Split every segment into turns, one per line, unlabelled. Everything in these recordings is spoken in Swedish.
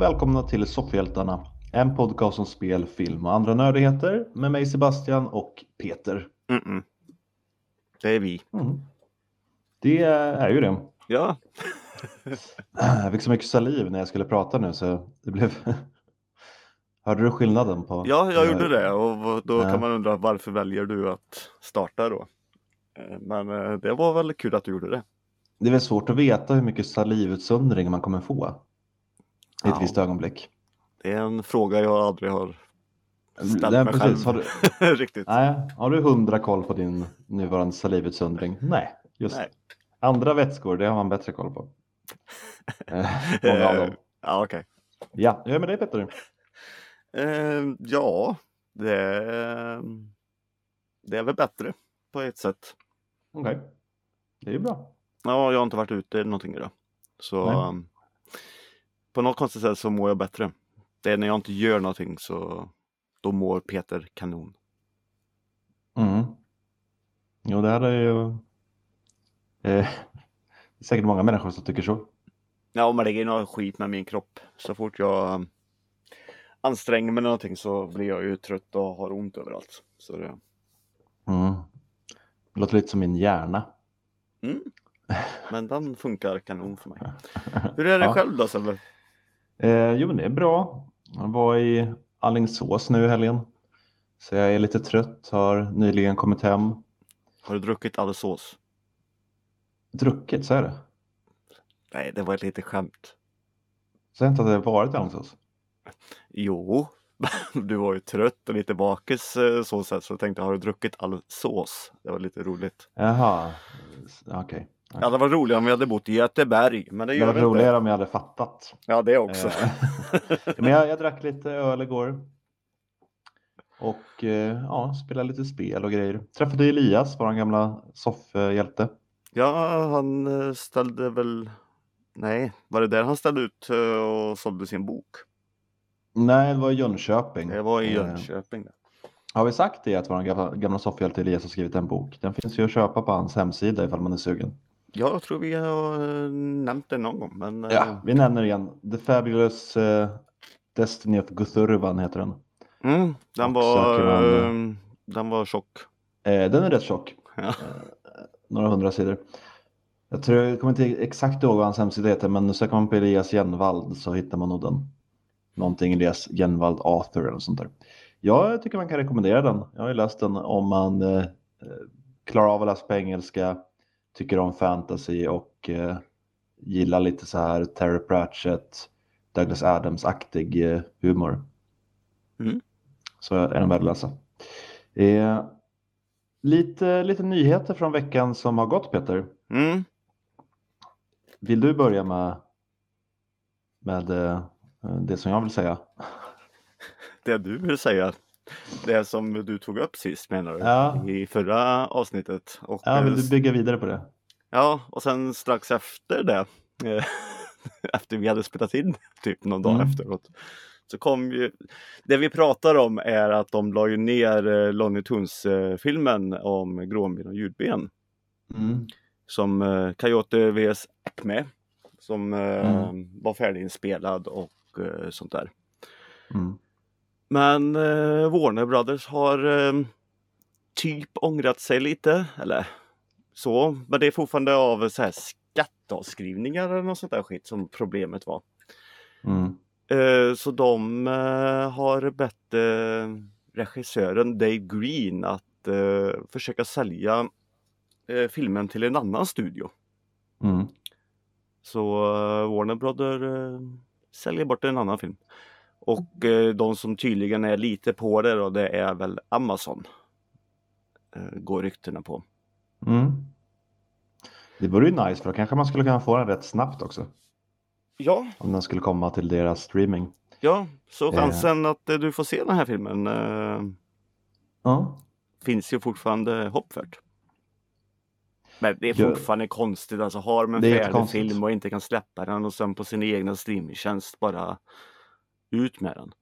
Och välkomna till Soffhjältarna, en podcast om spel, film och andra nördigheter med mig Sebastian och Peter.
Mm-mm. Det är vi.
Mm. Det är ju det.
Ja.
Jag fick så mycket saliv när jag skulle prata nu så det blev... Hörde du skillnaden på?
ja, jag gjorde det och då kan man undra varför väljer du att starta då? Eh, Men eh, det var väl kul att du gjorde det.
Det är väl svårt att veta hur mycket salivutsöndring man kommer få i ett
Ja.
visst ögonblick.
Det är en fråga jag aldrig har ställt
Nej,
mig
precis.
själv
Har du,
riktigt.
nej, har du hundra koll på din nuvarande salivutsöndring? Nej, just
Nej.
andra vätskor, det har man bättre koll på. Eh, Många av dem.
Ja, okej.
Ja, hur är det med dig Petter?
Eh, ja, det, det är väl bättre på ett sätt.
Okej, det är ju bra.
Ja, jag har inte varit ute någonting idag. Så
Nej.
På något konstigt sätt så mår jag bättre. Det är när jag inte gör någonting så då mår Peter kanon.
Mm. Jo, det här är ju eh, det är säkert många människor som tycker så.
Ja, men det är något skit med min kropp. Så fort jag um, anstränger mig någonting så blir jag ju trött och har ont överallt. Så det,
Mm. Det låter lite som min hjärna.
mm. Men den funkar kanon för mig. Hur är det
Ja.
själv då Sebbe?
Eh, jo, det är bra. Jag var i Alingsås nu i helgen. Så jag är lite trött, har nyligen kommit hem.
Har du druckit all sås?
Druckit, så är det.
Nej, det var ett litet skämt.
Så jag inte att har varit i Alingsås.
Jo, du var ju trött och lite bakis eh, så sätt så jag tänkte har du druckit all sås? Det var lite roligt.
Jaha, okej.
Ja, det var roligare om vi hade bott i Göteborg, men det
Det
gör
var
vi inte.
roligare om jag hade fattat.
Ja, det också.
Eh, Men jag, jag drack lite öl igår. Och eh, ja, spelade lite spel och grejer. Träffade Elias, vår gamla soffhjälte.
Ja, han eh, ställde väl... Nej, var det där han ställde ut och sålde sin bok?
Nej, det var i Jönköping.
Det var i Jönköping.
Har vi sagt det att vår gamla soffhjälte Elias har skrivit en bok? Den finns ju att köpa på hans hemsida ifall man är sugen.
Ja, jag tror vi har eh, nämnt det någon gång. Men, eh,
Ja, vi nämner igen. The Fabulous eh, Destiny of Guthurvan heter den.
mm, den, var,
man,
eh, den var tjock.
Eh, den är rätt tjock.
Ja.
några hundra sidor. Jag tror jag kommer inte exakt ihåg vad hans hemsida heter, men söker man på Elias Genvald så hittar man nog den. Någonting Elias Genvald Author eller sånt där. Ja, jag tycker man kan rekommendera den. Jag har ju läst den om man eh, eh, klarar av att läsa på engelska, tycker om fantasy och eh, gillar lite så här Terry Pratchett, Douglas Adams-aktig eh, humor.
Mm.
Så är den värd att läsa. Eh, lite, lite nyheter från veckan som har gått Peter.
Mm.
Vill du börja med, med eh, det som jag vill säga?
Det du vill säga. Det som du tog upp sist menar du?
Ja.
I förra avsnittet. Och,
Ja,
eh,
vill du bygga vidare på det?
Ja, och sen strax efter det, eh, efter vi hade spelat in, typ någon dag
Mm.
efteråt, så kom ju, det vi pratar om är att de la ju ner eh, Lonnie Tunes-filmen om gråben och ljudben
Mm.
som eh, Coyote vs Acme som eh,
Mm.
var färdiginspelad och eh, sånt där.
Mm.
Men eh, Warner Brothers har eh, typ ångrat sig lite, eller så. Men det är fortfarande av så här skatteavskrivningar eller något sånt där skit som problemet var.
Mm.
Eh, så de eh, har bett eh, regissören Dave Green att eh, försöka sälja filmen till en annan studio.
Mm.
Så Warner Brothers säljer bort en annan film. Och eh, de som tydligen är lite på det då, det är väl Amazon. Eh, går ryktena på.
Mm. Det vore ju nice för då kanske man skulle kunna få den rätt snabbt också.
Ja,
Om den skulle komma till deras streaming.
ja, så
Eh.
chansen att eh, du får se den här filmen
Ja.
finns ju fortfarande hoppfärt. Men det är fortfarande konstigt alltså. Har man en färdig film och inte kan släppa den och sen på sin egna streamingtjänst bara ut med den.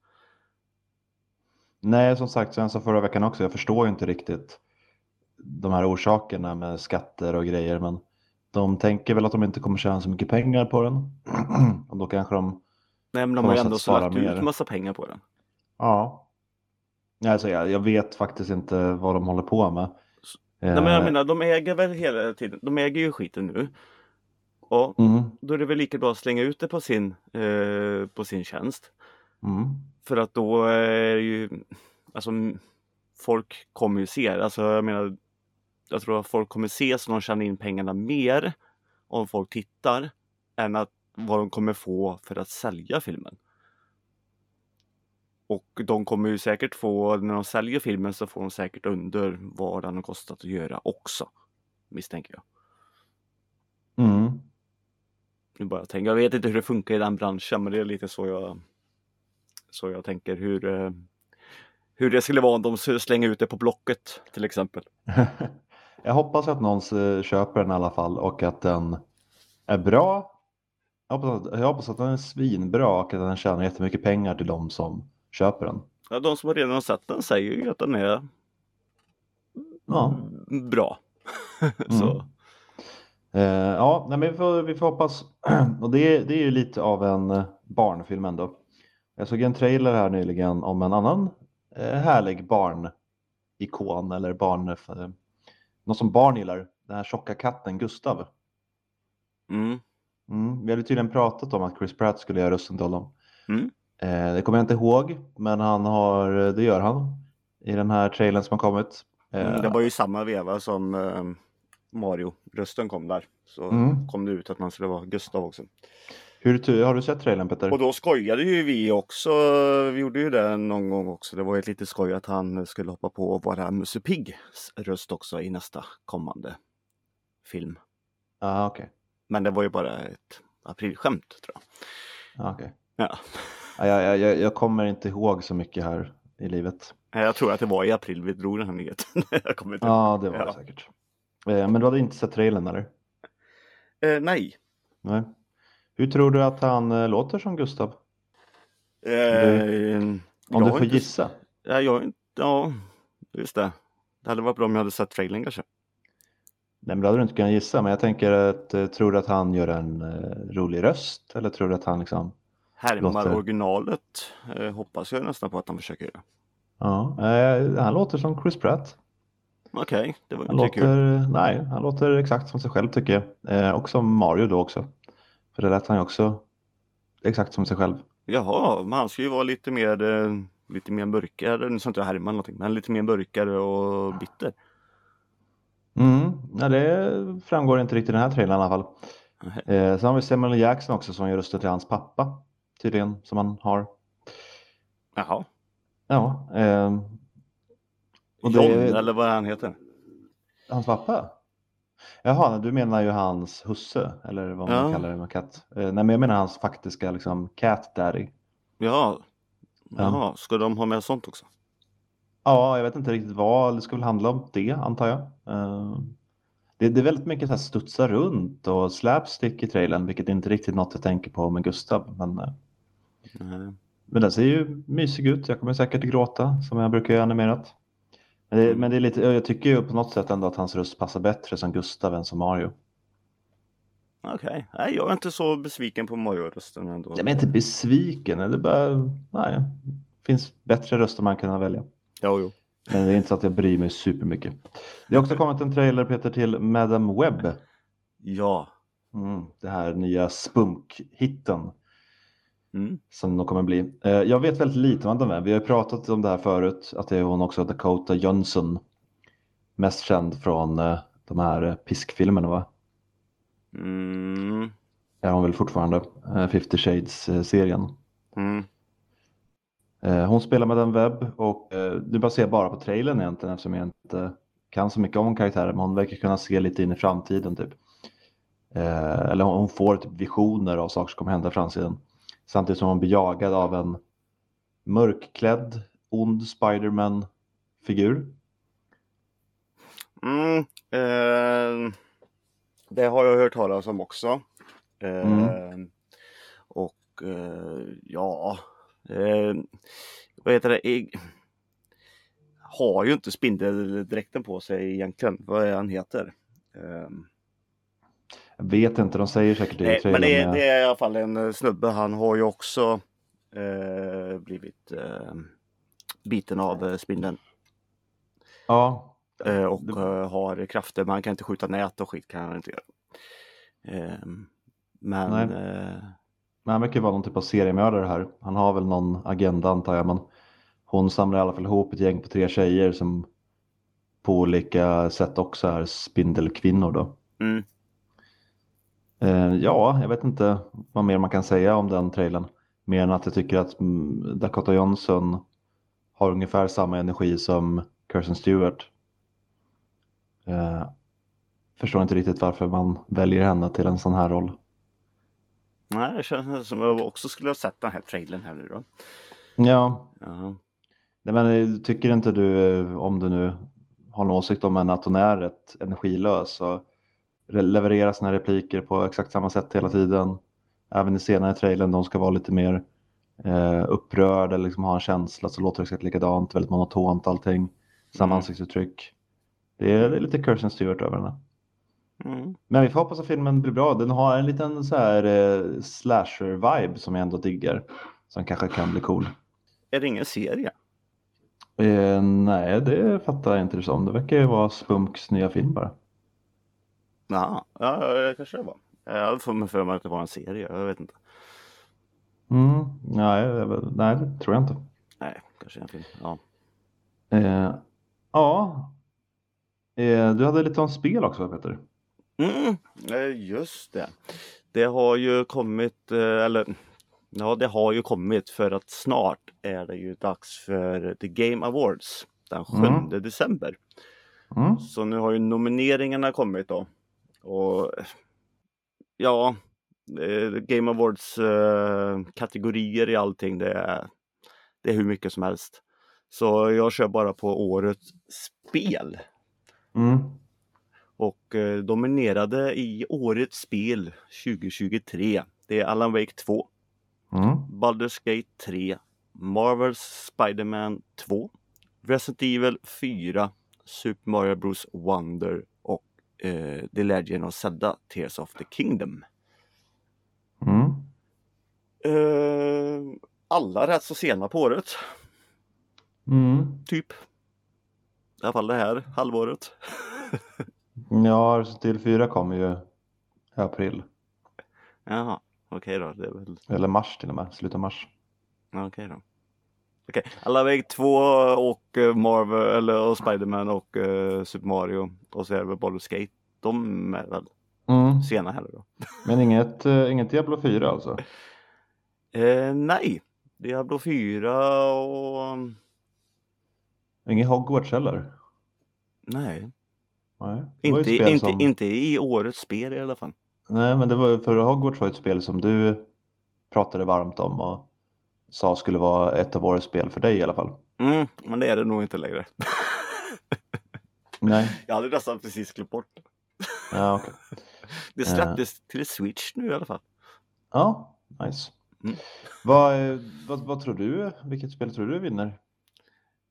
Nej, som sagt, jag sa förra veckan också, jag förstår ju inte riktigt de här orsakerna med skatter och grejer, men de tänker väl att de inte kommer tjäna så mycket pengar på den. och då kanske de
Nej men de har ju ändå lagt ut massa pengar på den.
Ja. Alltså, jag, jag vet faktiskt inte vad de håller på med.
Nej men jag
Eh,
menar de äger väl hela tiden, de äger ju skiten nu. Och
mm,
då är det väl lika bra att slänga ut det på sin, eh, på sin tjänst.
Mm,
För att då är det ju, alltså folk kommer ju se, alltså jag menar, jag tror att folk kommer se så de tjänar in pengarna mer om folk tittar än att vad de kommer få för att sälja filmen. Och de kommer ju säkert få, när de säljer filmen så får de säkert under vad den har kostat att göra också. Misstänker jag.
mm.
Nu bara tänker, jag vet inte hur det funkar i den branschen men det är lite så jag så jag tänker hur eh, hur det skulle vara om de slänga ut det på Blocket till exempel.
Jag hoppas att någon köper den i alla fall och att den är bra. Jag hoppas, att, jag hoppas att den är svinbra och att den tjänar jättemycket pengar till de som köper den.
Ja, de som redan har sett den säger ju att den är
Ja.
mm, bra. så,
Mm. Eh, ja, nej, men vi, får, vi får hoppas. Och det, det är ju lite av en barnfilm ändå. Jag såg en trailer här nyligen om en annan eh, härlig barnikon eller barn, eh, något som barn gillar. Den här tjocka katten Gustav.
mm,
Mm, vi hade tydligen pratat om att Chris Pratt skulle göra rösten till honom.
Mm.
Eh, det kommer jag inte ihåg, men han har, det gör han i den här trailern som har kommit. Eh,
mm, det var ju samma veva som eh, Mario-rösten kom där. Så
Mm.
kom det ut att man skulle vara Gustav också.
Hur, har du sett trailern Peter?
Och då skojade ju vi också. Vi gjorde ju det någon gång också. Det var ett litet skoj att han skulle hoppa på att vara Musse Piggs röst också i nästa kommande film.
Ah, okej.
Men det var ju bara ett aprilskämt tror jag.
Ah, okej.
Ja.
Ja, jag, jag, jag kommer inte ihåg så mycket här i livet.
Jag tror att det var i april vi drog den här nyheten. jag kommer inte ihåg.
Ja, det var det
Ja.
säkert. Eh, men du hade inte sett trailern eller?
Eh, nej.
Nej. Hur tror du att han eh, låter som Gustav?
Eh,
Om du får
inte-
gissa.
Ja, jag, ja, just det. Det hade varit bra om jag hade sett trailern kanske.
Nej, men då hade du inte kunnat gissa. Men jag tänker att, eh, tror du att han gör en eh, rolig röst? Eller tror du att han liksom,
Härmar
Låter-
originalet eh, hoppas jag nästan på att han försöker göra.
ja, eh, han låter som Chris Pratt.
Okej, det var
Han
inte kul.
nej, han låter exakt som sig själv tycker jag. Eh, och som Mario då också. För det lät han ju också exakt som sig själv.
Jaha, men han ska ju vara lite mer, eh, lite mer mörkare, nu ska inte jag härma någonting, men lite mer mörkare och bitter.
Mm, ja, det framgår inte riktigt i den här trailern i alla fall. Eh, sen har vi Samuel. Jackson också som gör rösten till hans pappa. Tydligen, som han har.
Jaha,
Ja, eh, och
John
det,
eller vad han heter.
hans pappa? Jaha, du menar ju hans husse, eller vad man
Ja.
kallar det med katt. Eh, nej, men jag menar hans faktiska liksom cat daddy.
Ja, Jaha, ska de ha med sånt också?
Ja, jag vet inte riktigt vad, det ska väl handla om det antar jag. Eh, det, det är väldigt mycket så här studsa runt och slapstick i trailern, vilket inte riktigt är något jag tänker på med Gustav. Men, eh,
Nej.
men den ser ju mysig ut, jag kommer säkert gråta som jag brukar göra animerat. Men det, men det är lite, jag tycker ju på något sätt ändå att hans röst passar bättre som Gustav än som Mario.
Okej, nej jag är inte så besviken på Mario-rösten ändå.
Jag är inte besviken, det är bara, nej, det finns bättre röster man kan välja.
Jo, jo.
Men det är inte så att jag bryr mig supermycket. Det har också kommit en trailer Peter till Madam Web.
Ja.
Mm, det här nya spunk-hitten
Mm.
som de kommer bli. Eh, jag vet väldigt lite om Madam Web. Vi har pratat om det här förut, att det är hon också, Dakota Johnson. Mest känd från eh, de här eh, piskfilmerna va?
Mm.
Är hon väl fortfarande, eh, 50 Shades-serien.
Mm.
Hon spelar med den webb och du bara ser bara på trailern egentligen eftersom jag inte kan så mycket om karaktären men hon verkar kunna se lite in i framtiden typ. Eller hon, hon får typ visioner av saker som kommer hända i framtiden. Samtidigt som hon blir jagad av en mörkklädd, ond Spiderman-figur.
Mm. Eh, det har jag hört talas om också. Eh, Och eh, ja, eh, vad heter det? Jag har ju inte spindeldräkten på sig egentligen. Vad är han heter?
Vet inte, de säger säkert det i
Nej, men det,
trailern.
är-
med-
det är i alla fall en eh, snubbe. Han har ju också eh, blivit eh, biten av eh, spindeln.
Ja,
Eh, och
Det-
eh, har krafter. Man kan inte skjuta nät och skit kan han inte göra. Eh, men
Nej. men han verkar vara någon typ av seriemördare här. Han har väl någon agenda antar jag, men hon samlar i alla fall ihop ett gäng på tre tjejer som på olika sätt också är spindelkvinnor då.
mm,
ja, jag vet inte vad mer man kan säga om den trailern. Mer än att jag tycker att mm, Dakota Johnson har ungefär samma energi som Kirsten Stewart. Eh, förstår inte riktigt varför man väljer henne till en sån här roll.
nej, det känns som jag också skulle ha sett den här trailern här nu då.
Ja, nej, men eh, tycker inte du, eh, om du nu har en åsikt om henne, att hon är rätt energilös och re- levererar sina repliker på exakt samma sätt hela tiden. Även i senare trailern, de ska vara lite mer eh, upprörd eller liksom ha en känsla så låter det exakt likadant, väldigt monotont allting. Samma
Mm.
ansiktsuttryck. Det är, det är lite Kirsten Stewart över henne.
Mm.
Men vi får hoppas att filmen blir bra. Den har en liten så här eh, slasher-vibe som jag ändå diggar. Som kanske kan bli cool.
Är det ingen serie?
Eh, nej, det fattar jag inte det som. Det verkar ju vara Spunks nya film bara.
Ja, ja det kanske det var. Jag hade för mig för mig att det var en serie. Jag vet inte.
Mm, nej, nej, det tror jag inte.
Nej, kanske en film. Ja.
Eh, ja, eh, du hade lite om spel också Peter.
Mm, eh, just det. Det har ju kommit, eh, eller ja, det har ju kommit för att snart är det ju dags för The Game Awards den 7
Mm.
december.
Mm.
Så nu har ju nomineringarna kommit då. Och ja, eh, Game Awards eh, kategorier i allting det är, det är hur mycket som helst. Så jag kör bara på årets spel.
Mm.
Och eh, dominerade i årets spel 2023. Det är Alan Wake 2,
Mm.
Baldur's Gate 3, Marvels Spider-Man 2, Resident Evil 4, Super Mario Bros Wonder och eh, The Legend of Zelda Tears of the Kingdom.
Mm.
Eh, alla rätt så sena på året,
Mm.
typ. I alla fall det här halvåret.
Ja, Resident Evil 4 kommer ju i april.
Jaha, okej då. Det är väl
Eller mars till och med, slutet av mars.
Okej då. Okej, Alla väg 2 och eh, Marvel eller och Spiderman och eh, Super Mario och så är det väl Baldur's Gate. De är väl
Mm.
sena här då.
Men inget, eh, inget Diablo 4 alltså?
Eh, nej, Diablo 4 och
Inget Hogwarts heller?
nej,
Nej.
Inte, inte,
som...
inte i årets spel i alla fall.
Nej, men det var för Hogwarts var ett spel som du pratade varmt om och sa skulle vara ett av årets spel för dig i alla fall.
Mm, men det är det nog inte längre.
Nej,
Jag hade nästan precis glömt bort det.
ja okej.
Det släpptes till Switch nu i alla fall.
Ja, nice.
Mm.
Vad, eh, vad, vad tror du? Vilket spel tror du vinner?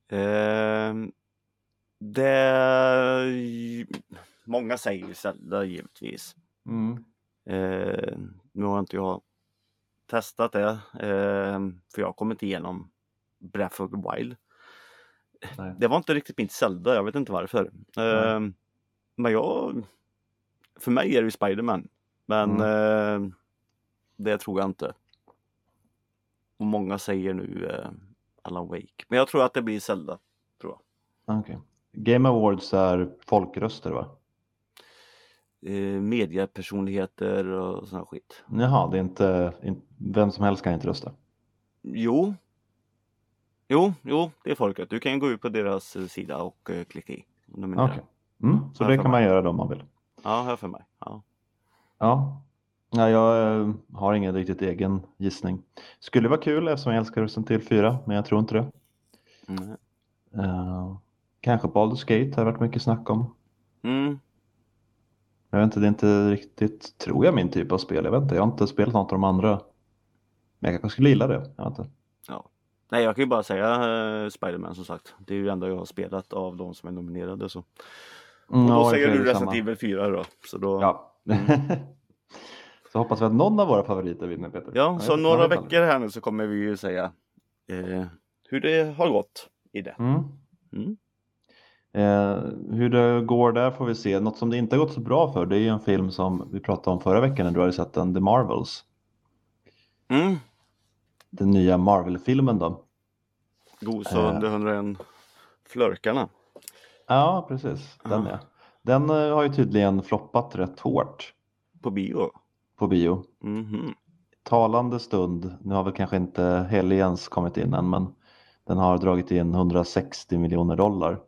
Eh, det... Många säger ju Zelda givetvis.
Mm.
Eh, nu har inte jag testat det, eh, för jag kommer inte igenom Breath of the Wild.
Nej.
Det var inte riktigt mitt Zelda, jag vet inte varför. Eh, men jag... För mig är det ju Spiderman. Men eh, det tror jag inte. Och många säger nu eh, Alan Wake. Men jag tror att det blir Zelda.
Okej. Game Awards är folkröster va?
Eh, mediepersonligheter och sån skit.
Jaha, det är inte, in, vem som helst kan inte rösta.
Jo. Jo, jo, det är folket. Du kan gå ut på deras eh, sida och eh, klicka i.
Okej. Mm, så
Ja,
det kan man
mig.
göra då om man vill.
Ja, här för mig. Ja.
Ja, Nej, jag har ingen riktigt egen gissning. Skulle vara kul eftersom jag älskar Resident Evil 4, men jag tror inte det.
Mm.
Eh, kanske Baldur's Gate har varit mycket snack om.
Mm.
Jag vet inte, det är inte riktigt, tror jag, min typ av spel. Jag vet inte, jag har inte spelat något av de andra. Men jag kanske skulle gilla det. Jag vet inte.
Nej, jag kan ju bara säga eh, Spiderman som sagt. Det är ju det enda jag har spelat av de som är nominerade. Så. Och
Mm,
då
ja,
säger du Resident. Evil 4 då. Så då
Ja.
Mm.
Så hoppas vi att någon av våra favoriter vinner Peter.
Ja, så
vet-
några veckor här nu så kommer vi ju säga eh, hur det har gått i det.
aldrig.
Mm.
Eh, hur det går där får vi se. Något som det inte har gått så bra för det är ju en film som vi pratade om förra veckan när du hade sett den, The Marvels.
Mm.
Den nya Marvel-filmen då.
Gosa
Eh.
under 101 flörkarna.
Ja, precis. Den
Ja.
Den eh, har ju tydligen floppat rätt hårt
På bio.
på bio.
Mhm.
Talande stund, nu har väl kanske inte Helgens kommit in än men den har dragit in 160 miljoner dollar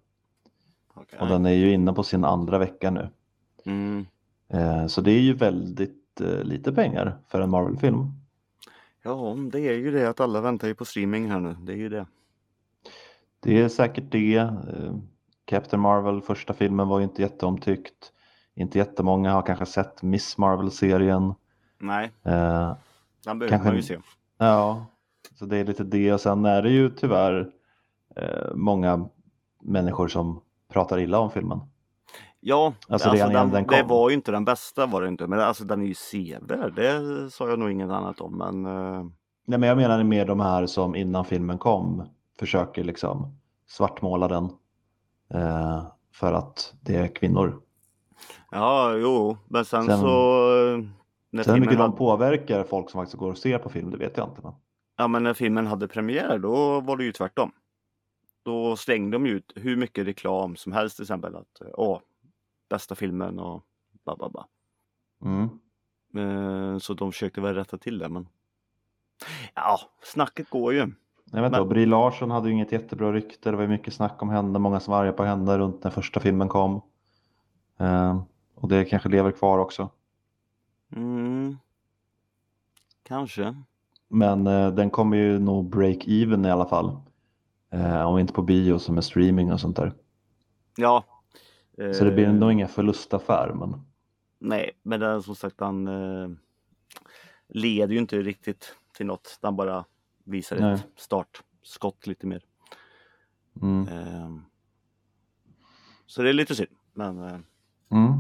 Okej.
och den är ju inne på sin andra vecka nu.
Mm.
Eh, så det är ju väldigt eh, lite pengar för en Marvel-film.
Ja, det är ju det att alla väntar ju på streaming här nu. Det är ju det.
Det är säkert det. Eh, Captain Marvel, första filmen var ju inte jätteomtyckt. Inte jättemånga har kanske sett Miss Marvel-serien.
Nej,
Eh,
den behöver
Kanske
man ju se.
Ja, så det är lite det och sen är det ju tyvärr eh, många människor som pratar illa om filmen.
Ja,
Alltså, innan
den,
den
det var ju inte den bästa var det inte. Men alltså den är ju sevärd. Det sa jag nog inget annat om. Men eh,
Nej, men jag menar mer de här som innan filmen kom försöker liksom svartmåla den eh, för att det är kvinnor.
ja, jo, men sen,
Sen-
så. eh, När
Sen hur mycket
filmen,
de
hade,
påverkar folk som faktiskt går och ser på film, det vet jag inte. Men...
ja, men när filmen hade premiär då var det ju tvärtom. Då slängde de ut hur mycket reklam som helst till exempel. Att, åh, bästa filmen och ba, ba, ba.
Mm.
Eh, Så de försökte väl rätta till det men Ja, snacket går ju.
Vet inte,
Men-
Brie Larson hade ju inget jättebra rykte, det var ju mycket snack om henne, många som var arga på henne runt när första filmen kom. Eh, och det kanske lever kvar också.
Mm. Kanske.
Men eh, den kommer ju nog break even i alla fall. Eh, om inte på bio som är streaming och sånt där.
Ja.
Så det blir
Eh,
nog ingen förlustaffär. Men...
Nej, men den som sagt den eh, leder ju inte riktigt till något. Den bara visar
Nej.
ett startskott lite mer.
Mm.
Eh, så det är lite synd. Men eh,
Mm.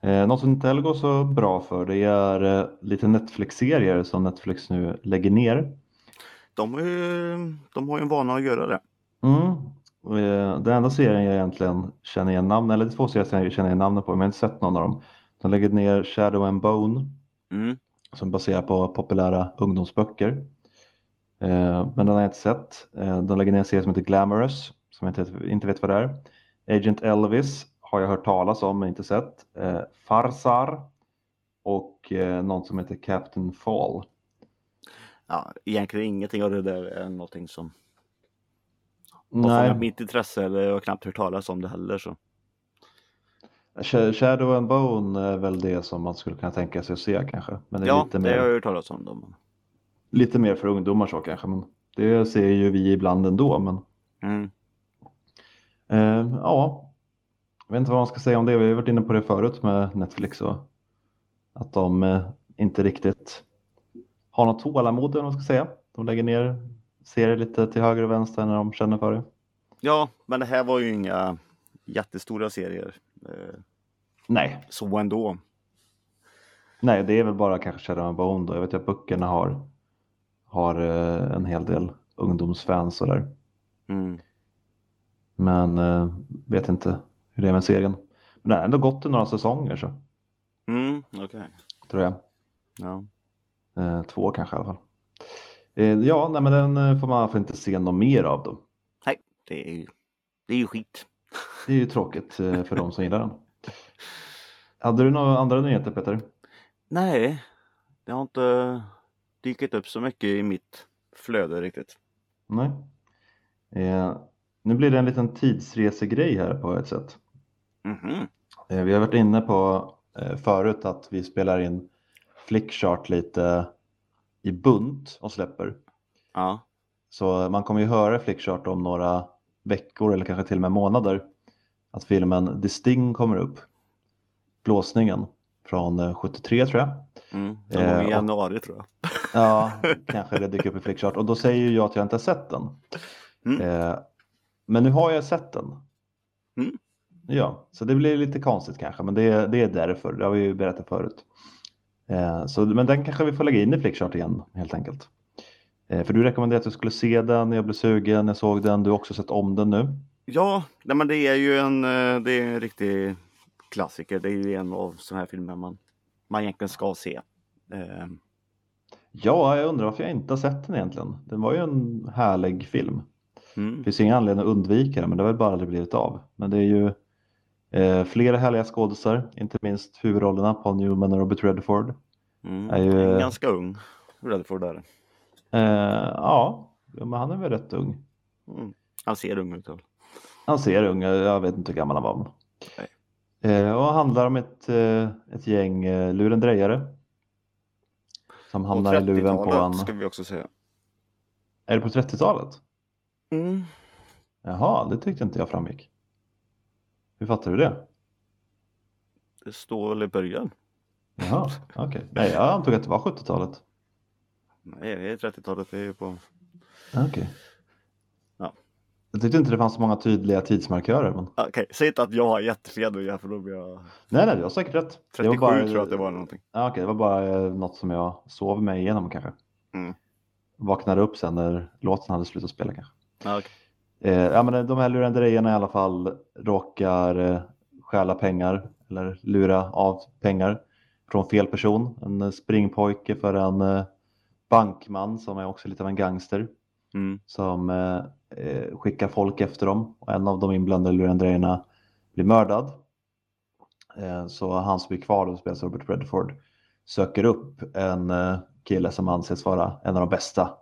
Eh, något som inte heller går så bra för det är eh, lite Netflix-serier som Netflix nu lägger ner.
De har ju de har ju en vana att göra det.
Mm. Eh, Den enda serien jag egentligen känner igen namn, eller två serier jag känner igen namnet på, men jag har inte sett någon av dem. De lägger ner Shadow and Bone
Mm.
som baserar på populära ungdomsböcker. Eh, Men den har jag inte sett. Eh, De lägger ner en serie som heter Glamorous, som jag inte, inte vet vad det är. Agent Elvis har jag hört talas om men inte sett. Farsar och någon som heter Captain Fall.
Ja, egentligen ingenting av det där är någonting som
Nej,
mitt intresse eller jag har knappt hört talas om det heller. Så.
Sh- Shadow and Bone är väl det som man skulle kunna tänka sig att se kanske. Men det är
Ja,
lite,
det har jag
mer,
hört talas om. Dem.
lite mer för ungdomar så kanske. Men det ser ju vi ibland ändå. Men
Mm.
Eh, ja, jag vet inte vad man ska säga om det. Vi har varit inne på det förut med Netflix och att de eh, inte riktigt har något tålamod eller vad man ska säga. De lägger ner serier lite till höger och vänster när de känner för det.
Ja, men det här var ju inga jättestora serier. Eh,
Nej,
så ändå.
nej, det är väl bara kanske Shadow and Bone då. Jag vet att böckerna har, har eh, en hel del ungdomsfans och där.
Mm.
Men eh, vet inte hur det är med serien. Men det har ändå gått i några säsonger så
Mm, okej.
tror jag.
Ja.
Eh, två kanske i alla fall. Eh, ja, nej, men den eh, får man i alla fall inte se något mer av då.
Nej, det är ju, det är ju skit.
Det är ju tråkigt eh, för de som gillar den. Hade du några andra nyheter Peter?
Nej, det har inte dykt upp så mycket i mitt flöde riktigt.
Nej. Eh, nu blir det en liten tidsresegrej här på ett sätt.
Mhm.
Eh, vi har varit inne på eh, förut att vi spelar in Flickchart lite i bunt och släpper.
Ja.
Så man kommer ju höra Flickchart om några veckor eller kanske till och med månader. Att filmen The Sting kommer upp. Blåsningen från eh, 73 tror jag.
Mm.
Eh,
i
och-
januari tror jag.
Ja, kanske det dyker upp i Flickchart. Och då säger ju jag att jag inte har sett den.
Mm.
Eh, men nu har jag sett den.
Mm.
Ja, så det blir lite konstigt kanske, men det, det är därför. Det har vi ju berättat förut. Eh, så, men den kanske vi får lägga in i Flickchart igen helt enkelt. Eh, för du rekommenderade att jag skulle se den, jag blev sugen, jag såg den, du har också sett om den nu.
Ja, nej, men det är ju en, eh, det är en riktig klassiker. Det är ju en av sådana här filmer man, man egentligen ska se. Eh,
Ja, jag undrar varför jag inte har sett den egentligen. Den var ju en härlig film.
mm.
Det finns ingen anledning att undvika den, men det har väl bara aldrig blivit av. Men det är ju eh, flera härliga skådisar, inte minst huvudrollerna Paul Newman och Robert Redford.
Mm.
Är ju-
En ganska ung Redford där.
Eh, ja, men han är väl rätt ung.
Mm. Han ser ung ut.
Han ser ung jag vet inte hur gammal han var. Eh, och handlar om ett, eh, ett gäng eh, lurendrejare. Som hamnar i luven på
30-talet
en...
ska vi också säga.
Är det på 30-talet?
Mm.
Jaha, det tyckte inte jag framgick. Hur fattar du det?
Det står väl i början.
Jaha, okej. Nej, jag antog att det var 70-talet.
Nej, det är 30-talet. Det är ju på...
Okej.
Ja.
Jag tyckte inte det fanns så många tydliga tidsmarkörer. Men...
Okej, säg inte att jag har jättefel nu igen, för då blir jag...
Nej, nej, du har säkert rätt.
37
det var bara...
tror jag att det var någonting.
Ja, okej, det var bara eh, något som jag sov mig igenom kanske.
Mm.
Vaknade upp sen när låten hade slutat spela kanske.
Ja, okej.
Eh, ja, men de här lurendrejerna i alla fall råkar eh, stjäla pengar eller lura av pengar från fel person. En springpojke för en eh, bankman som är också lite av en gangster
Mm.
som eh, eh, skickar folk efter dem och en av de inblandade lurendrejerna blir mördad. Eh, så han som är kvar, då spelas Robert Redford, söker upp en eh, kille som anses vara en av de bästa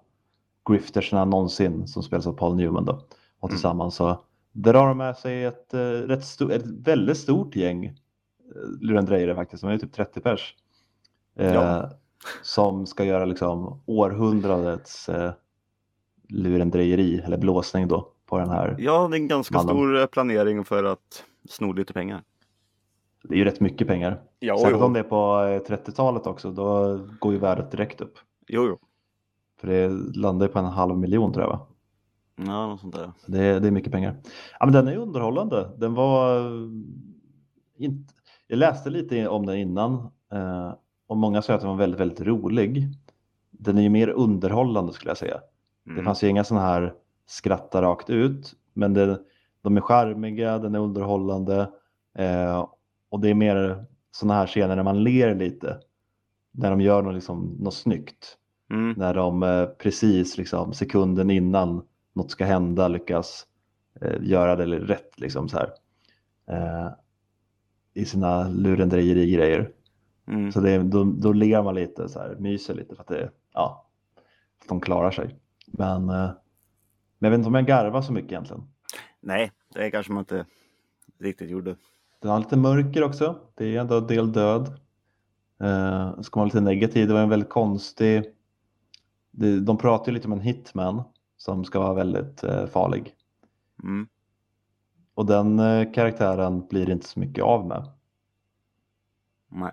griftersna någonsin som spelas av Paul Newman. Då. Och
Mm.
tillsammans så drar de med sig ett, eh, rätt sto- ett väldigt stort gäng eh, lurendrejare faktiskt, de är typ 30 pers. Eh,
Ja.
Som ska göra liksom århundradets eh, lurendrejeri eller blåsning då på den här.
Ja, det är en ganska
Mannen.
stor eh, planering för att sno lite pengar.
Det är ju rätt mycket pengar.
Ja,
Särskilt om det är på eh, 30-talet också, då går ju värdet direkt upp.
Jo, jo.
För det landar ju på en halv miljon tror jag va?
Ja, något sånt där.
Det är, det är mycket pengar. Ja, men den är underhållande. Den var eh, inte... Jag läste lite om den innan eh, och många säger att den var väldigt, väldigt rolig. Den är ju mer underhållande skulle jag säga. Det
Mm.
fanns ju inga sådana här skratta rakt ut, men det, de är charmiga, den är underhållande eh, och det är mer sådana här scener när man ler lite. När de gör något, liksom, något snyggt.
Mm.
När de eh, precis liksom, sekunden innan något ska hända lyckas eh, göra det rätt. Liksom, så här. Eh, I sina lurendrejeri-grejer.
Mm.
Så det, då, då ler man lite, så här, myser lite för att, det, ja, för att de klarar sig. Men, eh, men jag vet inte om jag garvar så mycket egentligen.
Nej, det kanske man inte riktigt gjorde.
Den har lite mörker också. Det är ändå en del död. Eh, ska man vara lite negativ, det var en väldigt konstig... Det, de pratar ju lite om en hitman som ska vara väldigt eh, farlig.
Mm.
Och den eh, karaktären blir inte så mycket av med.
Nej.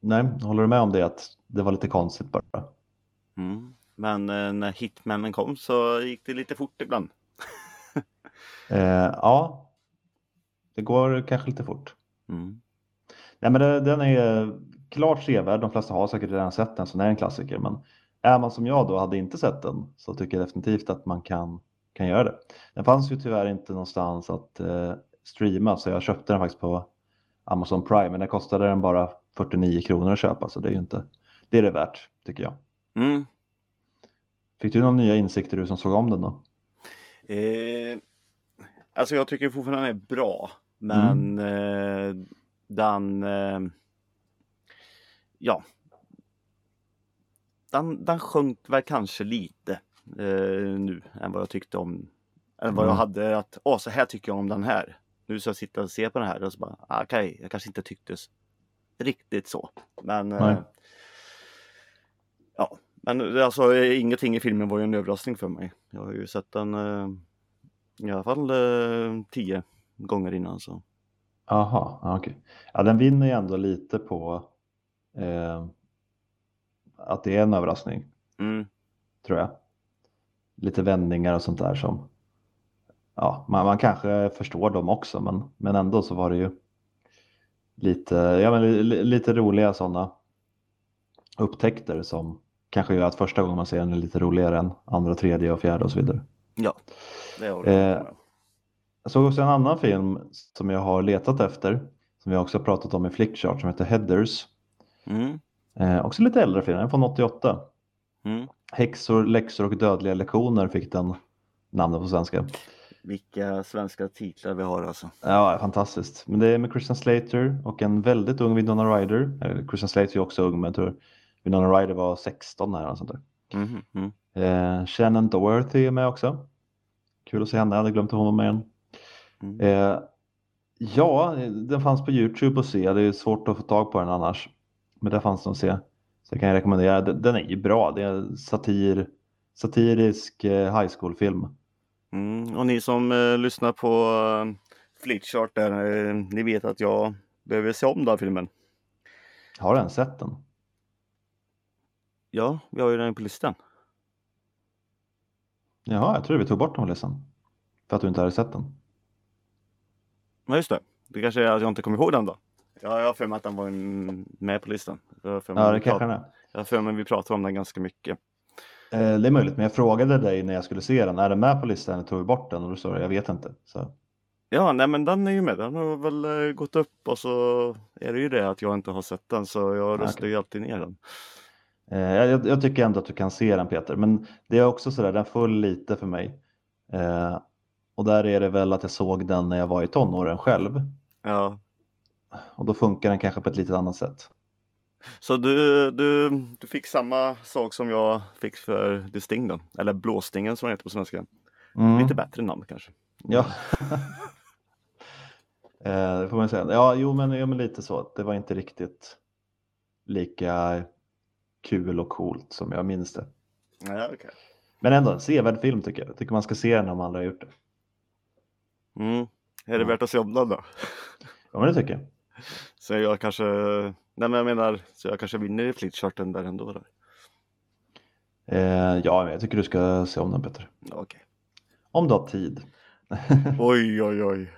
Nej, håller du med om det att det var lite konstigt bara?
Mm. Men eh, när hitmännen kom så gick det lite fort ibland.
Eh, ja, det går kanske lite fort.
Mm.
Nej, men det, den är klart sevärd. De flesta har säkert redan sett den, så den är en klassiker. Men är man som jag då hade inte sett den så tycker jag definitivt att man kan, kan göra det. Den fanns ju tyvärr inte någonstans att eh, streama, så jag köpte den faktiskt på Amazon Prime. Men det kostade den bara 49 kronor att köpa, så det är ju inte det är det värt, tycker jag.
Mm.
Fick du några nya insikter du som såg om den då?
Eh, alltså jag tycker fortfarande den är bra. Men eh, den... Eh, ja. Den, den sjönk väl kanske lite eh, nu än vad jag tyckte om. Än vad jag
Mm.
hade att, åh så här tycker jag om den här. Nu ska jag sitta och se på den här och så bara, ah, okej, jag kanske inte tyckte riktigt så. Men eh, Ja, men alltså eh, ingenting i filmen var ju en överraskning för mig. Jag har ju sett den eh, i alla fall eh, tio gånger innan så.
Jaha, ja, okej. Ja, den vinner ju ändå lite på eh, att det är en överraskning.
Mm.
tror jag. Lite vändningar och sånt där som ja, man, man kanske förstår dem också men, men ändå så var det ju lite, ja, men, li, lite roliga sådana upptäckter som kanske gör att första gången man ser den är lite roligare än andra, tredje och fjärde och så vidare.
Ja, det håller jag
Eh. Jag såg också en annan film som jag har letat efter, som vi också pratat om i Flickchart, som heter Headers.
Mm,
Eh, också lite äldre film, den från 88.
mm.
Häxor, läxor och dödliga lektioner fick den namnet på svenska.
Vilka svenska titlar vi har alltså.
Ja, fantastiskt. Men det är med Christian Slater och en väldigt ung Winona Ryder. Eller, Christian Slater är också ung, men jag tror Winona Ryder var 16 när sånt där.
Mhm, mm.
Eh, Shannon Doherty är med också. Kul att se henne, jag hade glömt att hon var med igen.
Mm.
Eh, ja, den fanns på Youtube att se. Det är svårt att få tag på den annars. Men där fanns den att se. Så jag kan rekommendera. Den, är ju bra. Det är satir, satirisk eh, high school-film.
Mm. Och ni som eh, lyssnar på eh, Flitchart där, eh, ni vet att jag behöver se om den här filmen.
Har du ens sett den?
Ja, vi har ju den på listan.
Jaha, jag tror vi tog bort den på listan. För att du inte hade sett den.
Ja, just det. Det kanske är att jag inte kommer ihåg den då. Ja, jag har för mig att den var med på listan. Jag
Ja, det kanske är.
jag har för mig vi pratar om den ganska mycket.
Eh, det är möjligt, men jag frågade dig när jag skulle se den. Är den med på listan eller tog vi bort den? Och då sa du, jag vet inte. Så.
Ja, nej men den är ju med. Den har väl eh, gått upp och så är det ju det att jag inte har sett den så jag röstar
okej.
ju alltid ner den.
Eh, jag, jag tycker ändå att du kan se den Peter, men det är också sådär, den föll lite för mig. Eh, och där är det väl att jag såg den när jag var i tonåren själv.
Ja.
Och då funkar den kanske på ett lite annat sätt.
Så du, du, du fick samma sak som jag fick för The Sting då? Eller Blåstingen som den heter på svenska.
Mm.
Lite bättre namn kanske.
Ja. eh, det får man säga. Ja, jo men, ja, men lite så. Det var inte riktigt lika kul och coolt som jag minns det.
Ja, okej.
Men ändå en sevärd film tycker jag. Tycker man ska se den om andra har gjort det.
Mm. Är det värt att se om den då?
Ja, men det tycker jag.
Så jag kanske, nej men jag menar, så jag kanske vinner i flitcharten där ändå. Då.
Eh, ja, men jag tycker du ska se om den.
Ja, Okej.
Om du har tid.
Oj, oj, oj.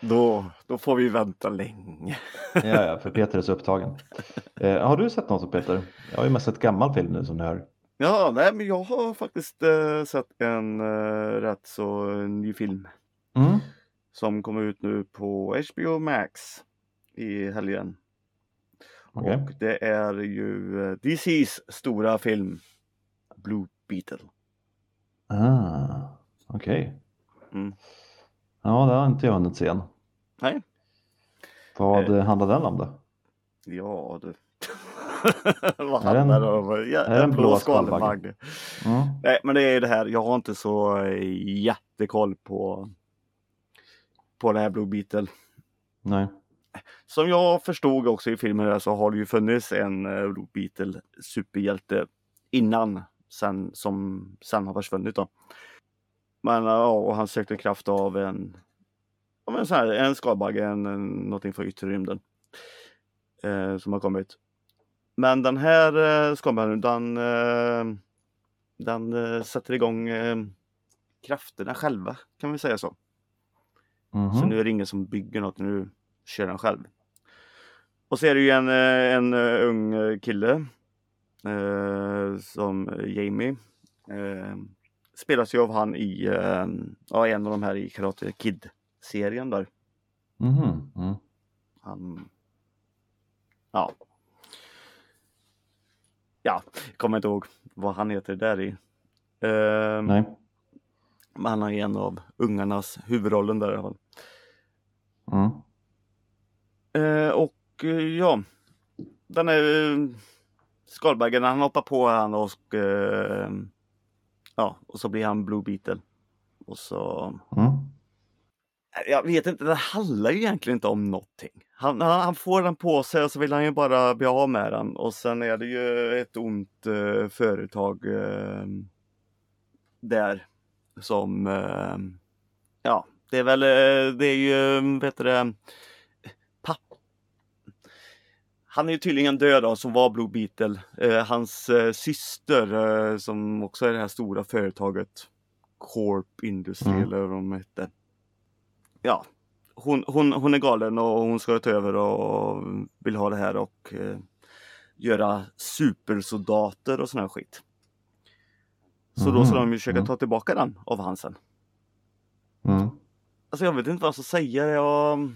Då, då får vi vänta länge.
ja, ja, för Peter är så upptagen. Eh, har du sett något Peter? Jag har ju mest sett gammal film nu som ni hör.
Ja, nej men jag har faktiskt eh, sett en eh, rätt så ny film
Mm.
som kommer ut nu på HBO Max i helgen.
Okej.
Och det är ju eh, DC's stora film Blue Beetle.
Ah, Okej.
Mm.
Ja, det har inte jag hunnit se än.
Nej.
Vad eh, handlar den om då?
Ja du. Vad handlar det om? Ja,
är en blå skalbagge? Mm.
Nej men det är det här, jag har inte så eh, jättekoll på på det här Blue Beetle.
Nej.
Som jag förstod också i filmen så har det ju funnits en eh, Blue Beetle superhjälte innan sen, som sen har försvunnit då. Men ja, och han sökte kraft av en, ja, men så här, en skalbagge, en, en, någonting från yttre rymden. Eh, som har kommit. Men den här eh, skalbaggen, den, eh, den eh, sätter igång eh, krafterna själva, kan vi säga så.
Mhm.
Så nu är det ingen som bygger något, nu kör han själv. Och så är det ju en, eh, en eh, ung eh, kille eh, som Jamie. Eh, spelas ju av han i eh, ja, en av de här i Karate Kid-serien där.
Mhm. Mm.
Han, ja. Ja, kommer inte ihåg vad han heter där i. Eh,
Nej.
men han är en av ungarnas huvudrollen där i alla fall.
Mm.
Eh, och eh, ja, den är eh, skalbaggen, han hoppar på han och eh, ja, och så blir han Blue Beetle. Och så,
Mm.
jag vet inte, det handlar ju egentligen inte om någonting. Han, han, han får den på sig och så vill han ju bara bli av med den och sen är det ju ett ont eh, företag eh, där som, eh, ja, det är väl, det är ju, vet du det, Han är ju tydligen död då, som var Blue Beetle. Eh, hans eh, syster eh, som också är det här stora företaget Corp Industry
Mm.
eller vad de hette. Ja, hon, hon, hon är galen och hon ska ta över och vill ha det här och eh, göra supersoldater och sån här skit. Så då ska
Mhm,
de ju försöka
mm.
ta tillbaka den av Hansen.
Mm.
Alltså jag vet inte vad jag ska säga. Jag...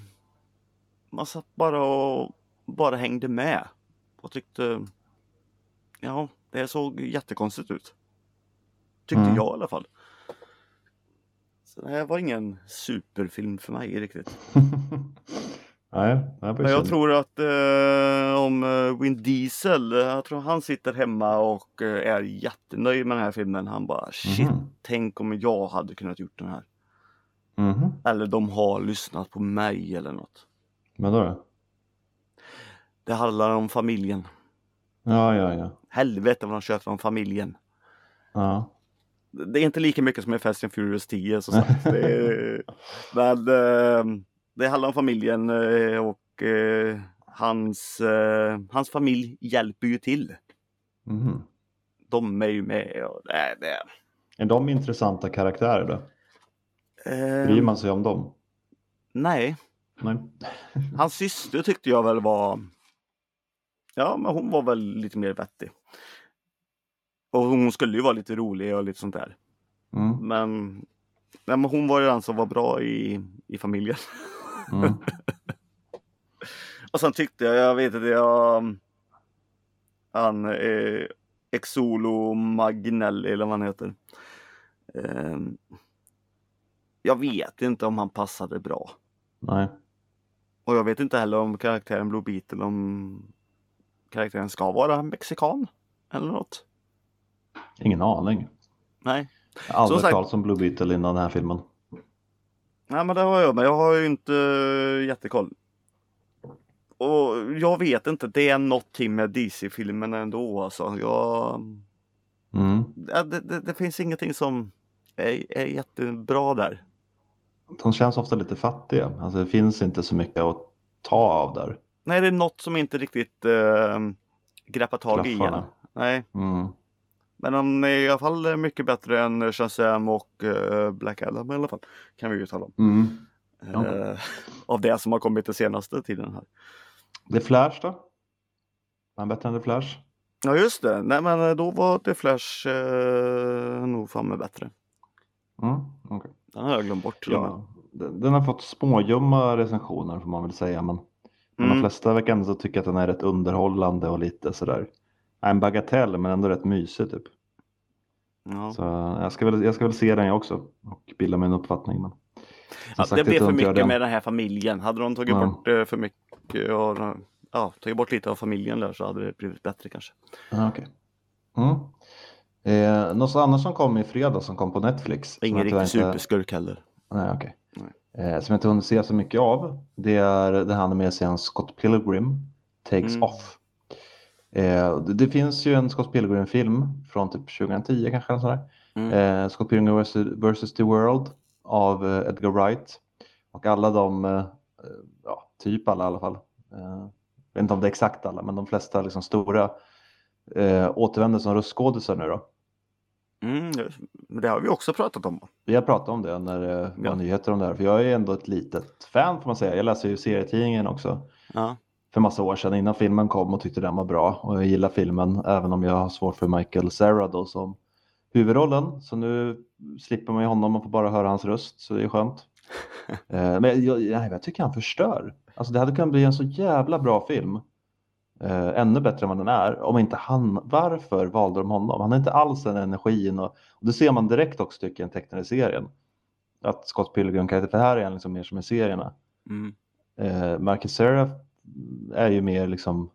Man satt bara och bara hängde med. Och tyckte... Ja, det såg jättekonstigt ut. Tyckte
Mm.
jag i alla fall. Så det här var ingen superfilm för mig riktigt.
nej, var
Men jag tror att eh, om eh, Vin Diesel, eh, jag tror han sitter hemma och eh, är jättenöjd med den här filmen. Han bara shit,
Mhm.
tänk om jag hade kunnat gjort den här.
Mhm.
Eller de har lyssnat på mig eller något.
Men då? då?
Det handlar om familjen.
Ja, ja, ja.
Helvete vad de tjötar om familjen.
ja.
Det är inte lika mycket som i Fast and Furious 10 så sagt. Det är, men eh, det handlar om familjen eh, och eh, hans, eh, hans familj hjälper ju till.
Mhm.
De är ju med och det, det.
Är de intressanta karaktärer då? Bryr
Eh,
man sig om dem?
nej,
Nej.
hans syster tyckte jag väl var Ja, men hon var väl lite mer vettig. Och hon skulle ju vara lite rolig och lite sånt där.
Mm.
Men, nej, men hon var ju den som var bra i, i familjen.
Mm.
Och sen tyckte jag, jag vet inte, jag... Han, eh, Exolo Magnelli eller vad han heter. Eh, jag vet inte om han passade bra.
Nej.
Och jag vet inte heller om karaktären Blue Beetle, om karaktären ska vara mexikan eller något.
Ingen aning.
Nej,
Jag har aldrig
Som sagt-
talat om Blue Beetle innan den här filmen.
Nej men det har jag, men jag har ju inte jättekoll. Och jag vet inte, det är någonting med DC-filmen ändå alltså. Jag,
Mm.
ja, det, det, det finns ingenting som är, är jättebra där.
De känns ofta lite fattiga. Alltså det finns inte så mycket att ta av där.
Nej, det är något som inte riktigt äh, greppar tag i
Klaffarna.
igen. Nej,
Mm.
men han är i alla fall mycket bättre än Shazam och äh, Black Adam i alla fall. Kan vi ju tala om.
Mm. Ja.
Eh, av det som har kommit den senaste tiden här.
The Flash då? Är han bättre än The Flash?
Ja just det, nej men eh, då var The Flash eh, nog fan med bättre.
Mm. okej.
Den har jag glömt bort till och med.
Ja, den, den har fått småljumma recensioner får man väl säga. Men, men de
Mm.
flesta verkar ändå tycka att den är rätt underhållande och lite sådär. En bagatell men ändå rätt mysig typ.
Ja.
Så jag ska, väl, jag ska väl se den jag också och bilda mig en uppfattning. Men,
Ja,
sagt,
det blev för mycket med den här familjen. Hade de tagit
Ja.
bort eh, för mycket och ja, tagit bort lite av familjen där så hade det blivit bättre kanske.
Ja, okej. Mm. Eh, något annat som kom i fredag som kom på Netflix.
Ingen riktig
inte-
superskurk heller.
Nej, okej.
Nej.
Eh, som jag inte hunnit se så mycket av. Det är den här med serien Scott Pilgrim Takes
Mm.
Off. Eh, det, det finns ju en Scott Pilgrim-film från typ 2010 kanske. eller sådär.
Mm.
Eh, Scott Pilgrim vs. versus the World av eh, Edgar Wright. Och alla de, eh, ja, typ alla i alla fall. Eh, jag vet inte om det är exakt alla, men de flesta liksom stora återvänder som röstskådisar nu då.
Mm, det- men det har vi också pratat om.
Vi har pratat om det när det var
Ja.
nyheter om det här, för jag är ändå ett litet fan får man säga. Jag läser ju serietidningen också
Ja.
för massa år sedan innan filmen kom och tyckte den var bra. Och jag gillar filmen även om jag har svårt för Michael Cera då som huvudrollen. Så nu slipper man ju honom och får bara höra hans röst så det är skönt. Eh, Men jag, jag, jag tycker han förstör. Alltså det hade kunnat bli en så jävla bra film. Eh, ännu bättre än vad den är. Om inte han, varför valde de honom? Han har inte alls den energin och, och det ser man direkt också tycker jag i den tecknade serien. Att Scott Pilgrim karaktär, för här är han liksom mer som i serierna.
Mm.
Eh, Marcus Seraph är ju mer liksom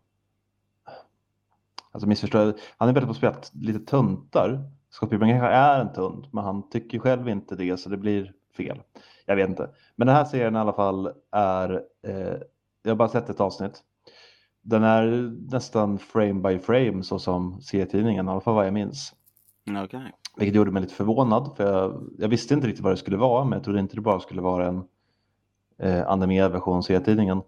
Alltså missförstå, han är bättre på att spela lite tuntar. Scott Pilgrim kanske är en tunt, men han tycker själv inte det så det blir fel. Jag vet inte. Men den här serien i alla fall är, eh, jag har bara sett ett avsnitt. Den är nästan frame by frame så som serietidningen, i alla fall vad jag minns.
Okej.
Vilket gjorde mig lite förvånad för jag, jag visste inte riktigt vad det skulle vara men jag trodde inte det bara skulle vara en eh, animerad version av serietidningen.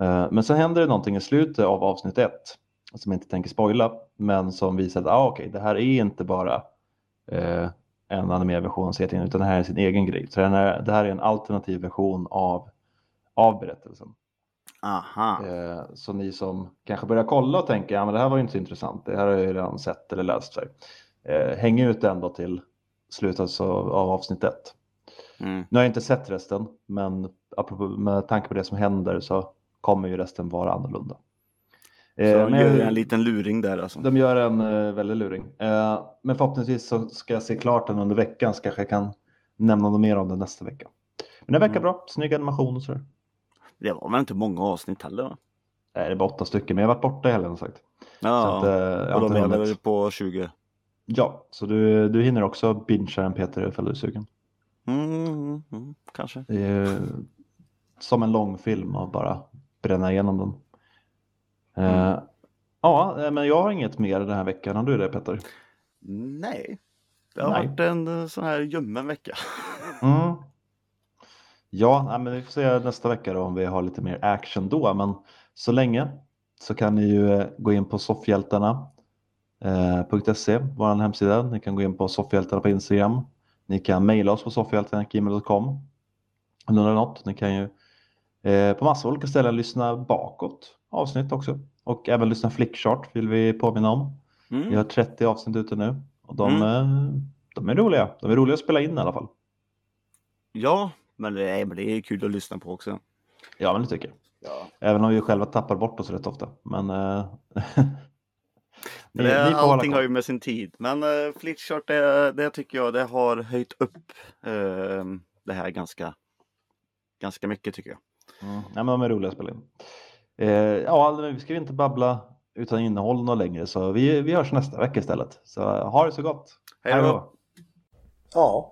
Eh, men sen händer det någonting i slutet av avsnitt ett som jag inte tänker spoila men som visar att ah, okej, det här är inte bara eh, en animerad version av serietidningen utan det här är sin egen grej. Så den är, det här är en alternativ version av, av berättelsen.
Aha.
Eh, så ni som kanske börjar kolla och tänker, ja men det här var ju inte så intressant, det här har jag ju redan sett eller läst. Sig. Eh, häng ut ändå till slutet av, av avsnitt ett.
Mm.
Nu har jag inte sett resten, men apropå, med tanke på det som händer så kommer ju resten vara annorlunda.
Så
Eh, men
gör
jag-
en liten luring där alltså.
de gör en uh, väldigt luring. Eh, men förhoppningsvis så ska jag se klart den under veckan så kanske jag kan nämna något mer om den nästa vecka. Men den verkar
Mm.
bra, snygg animation och sådär.
Det var väl inte många avsnitt heller va?
Nej, det bara åtta stycken, men jag har varit borta i helgen sagt. Så
Ja,
att, eh,
och de är väl på 20.
Ja, så du, du hinner också bingea en Peter ifall du är sugen.
Mm, mm, mm, kanske.
Det är som en lång film och bara bränna igenom den. Eh,
Mm.
ja, eh, men jag har inget mer den här veckan. Har du det Peter?
Nej. Det har
Nej.
varit en eh, sån här ljummen vecka.
Mm. Ja, men vi får se nästa vecka då om vi har lite mer action då. Men så länge så kan ni ju eh, gå in på soffhjältarna.se, vår hemsida. Ni kan gå in på soffhjältarna på Instagram. Ni kan mejla oss på soffhjältarna.gmail.com om ni undrar något. Ni kan ju eh, på massa olika ställen lyssna bakåt avsnitt också. Och även lyssna flickchart vill vi påminna om. Vi
Mm.
har 30 avsnitt ute nu och de,
Mm.
eh, de är roliga. De är roliga att spela in i alla fall.
Ja, men det är, men det är kul att lyssna på också.
Ja, men det tycker jag.
Ja.
Även om vi själva tappar bort oss rätt ofta. Men eh, ni,
det,
ni
allting har ju med sin tid. Men uh, Flitchart, det, det tycker jag, det har höjt upp eh, det här ganska, ganska mycket tycker jag.
Mm. Ja, men de är roliga att spela in. Eh, ja, men vi ska inte babbla utan innehåll något längre så vi, vi hörs nästa vecka istället. Så ha det så gott.
Hej då!
Ja,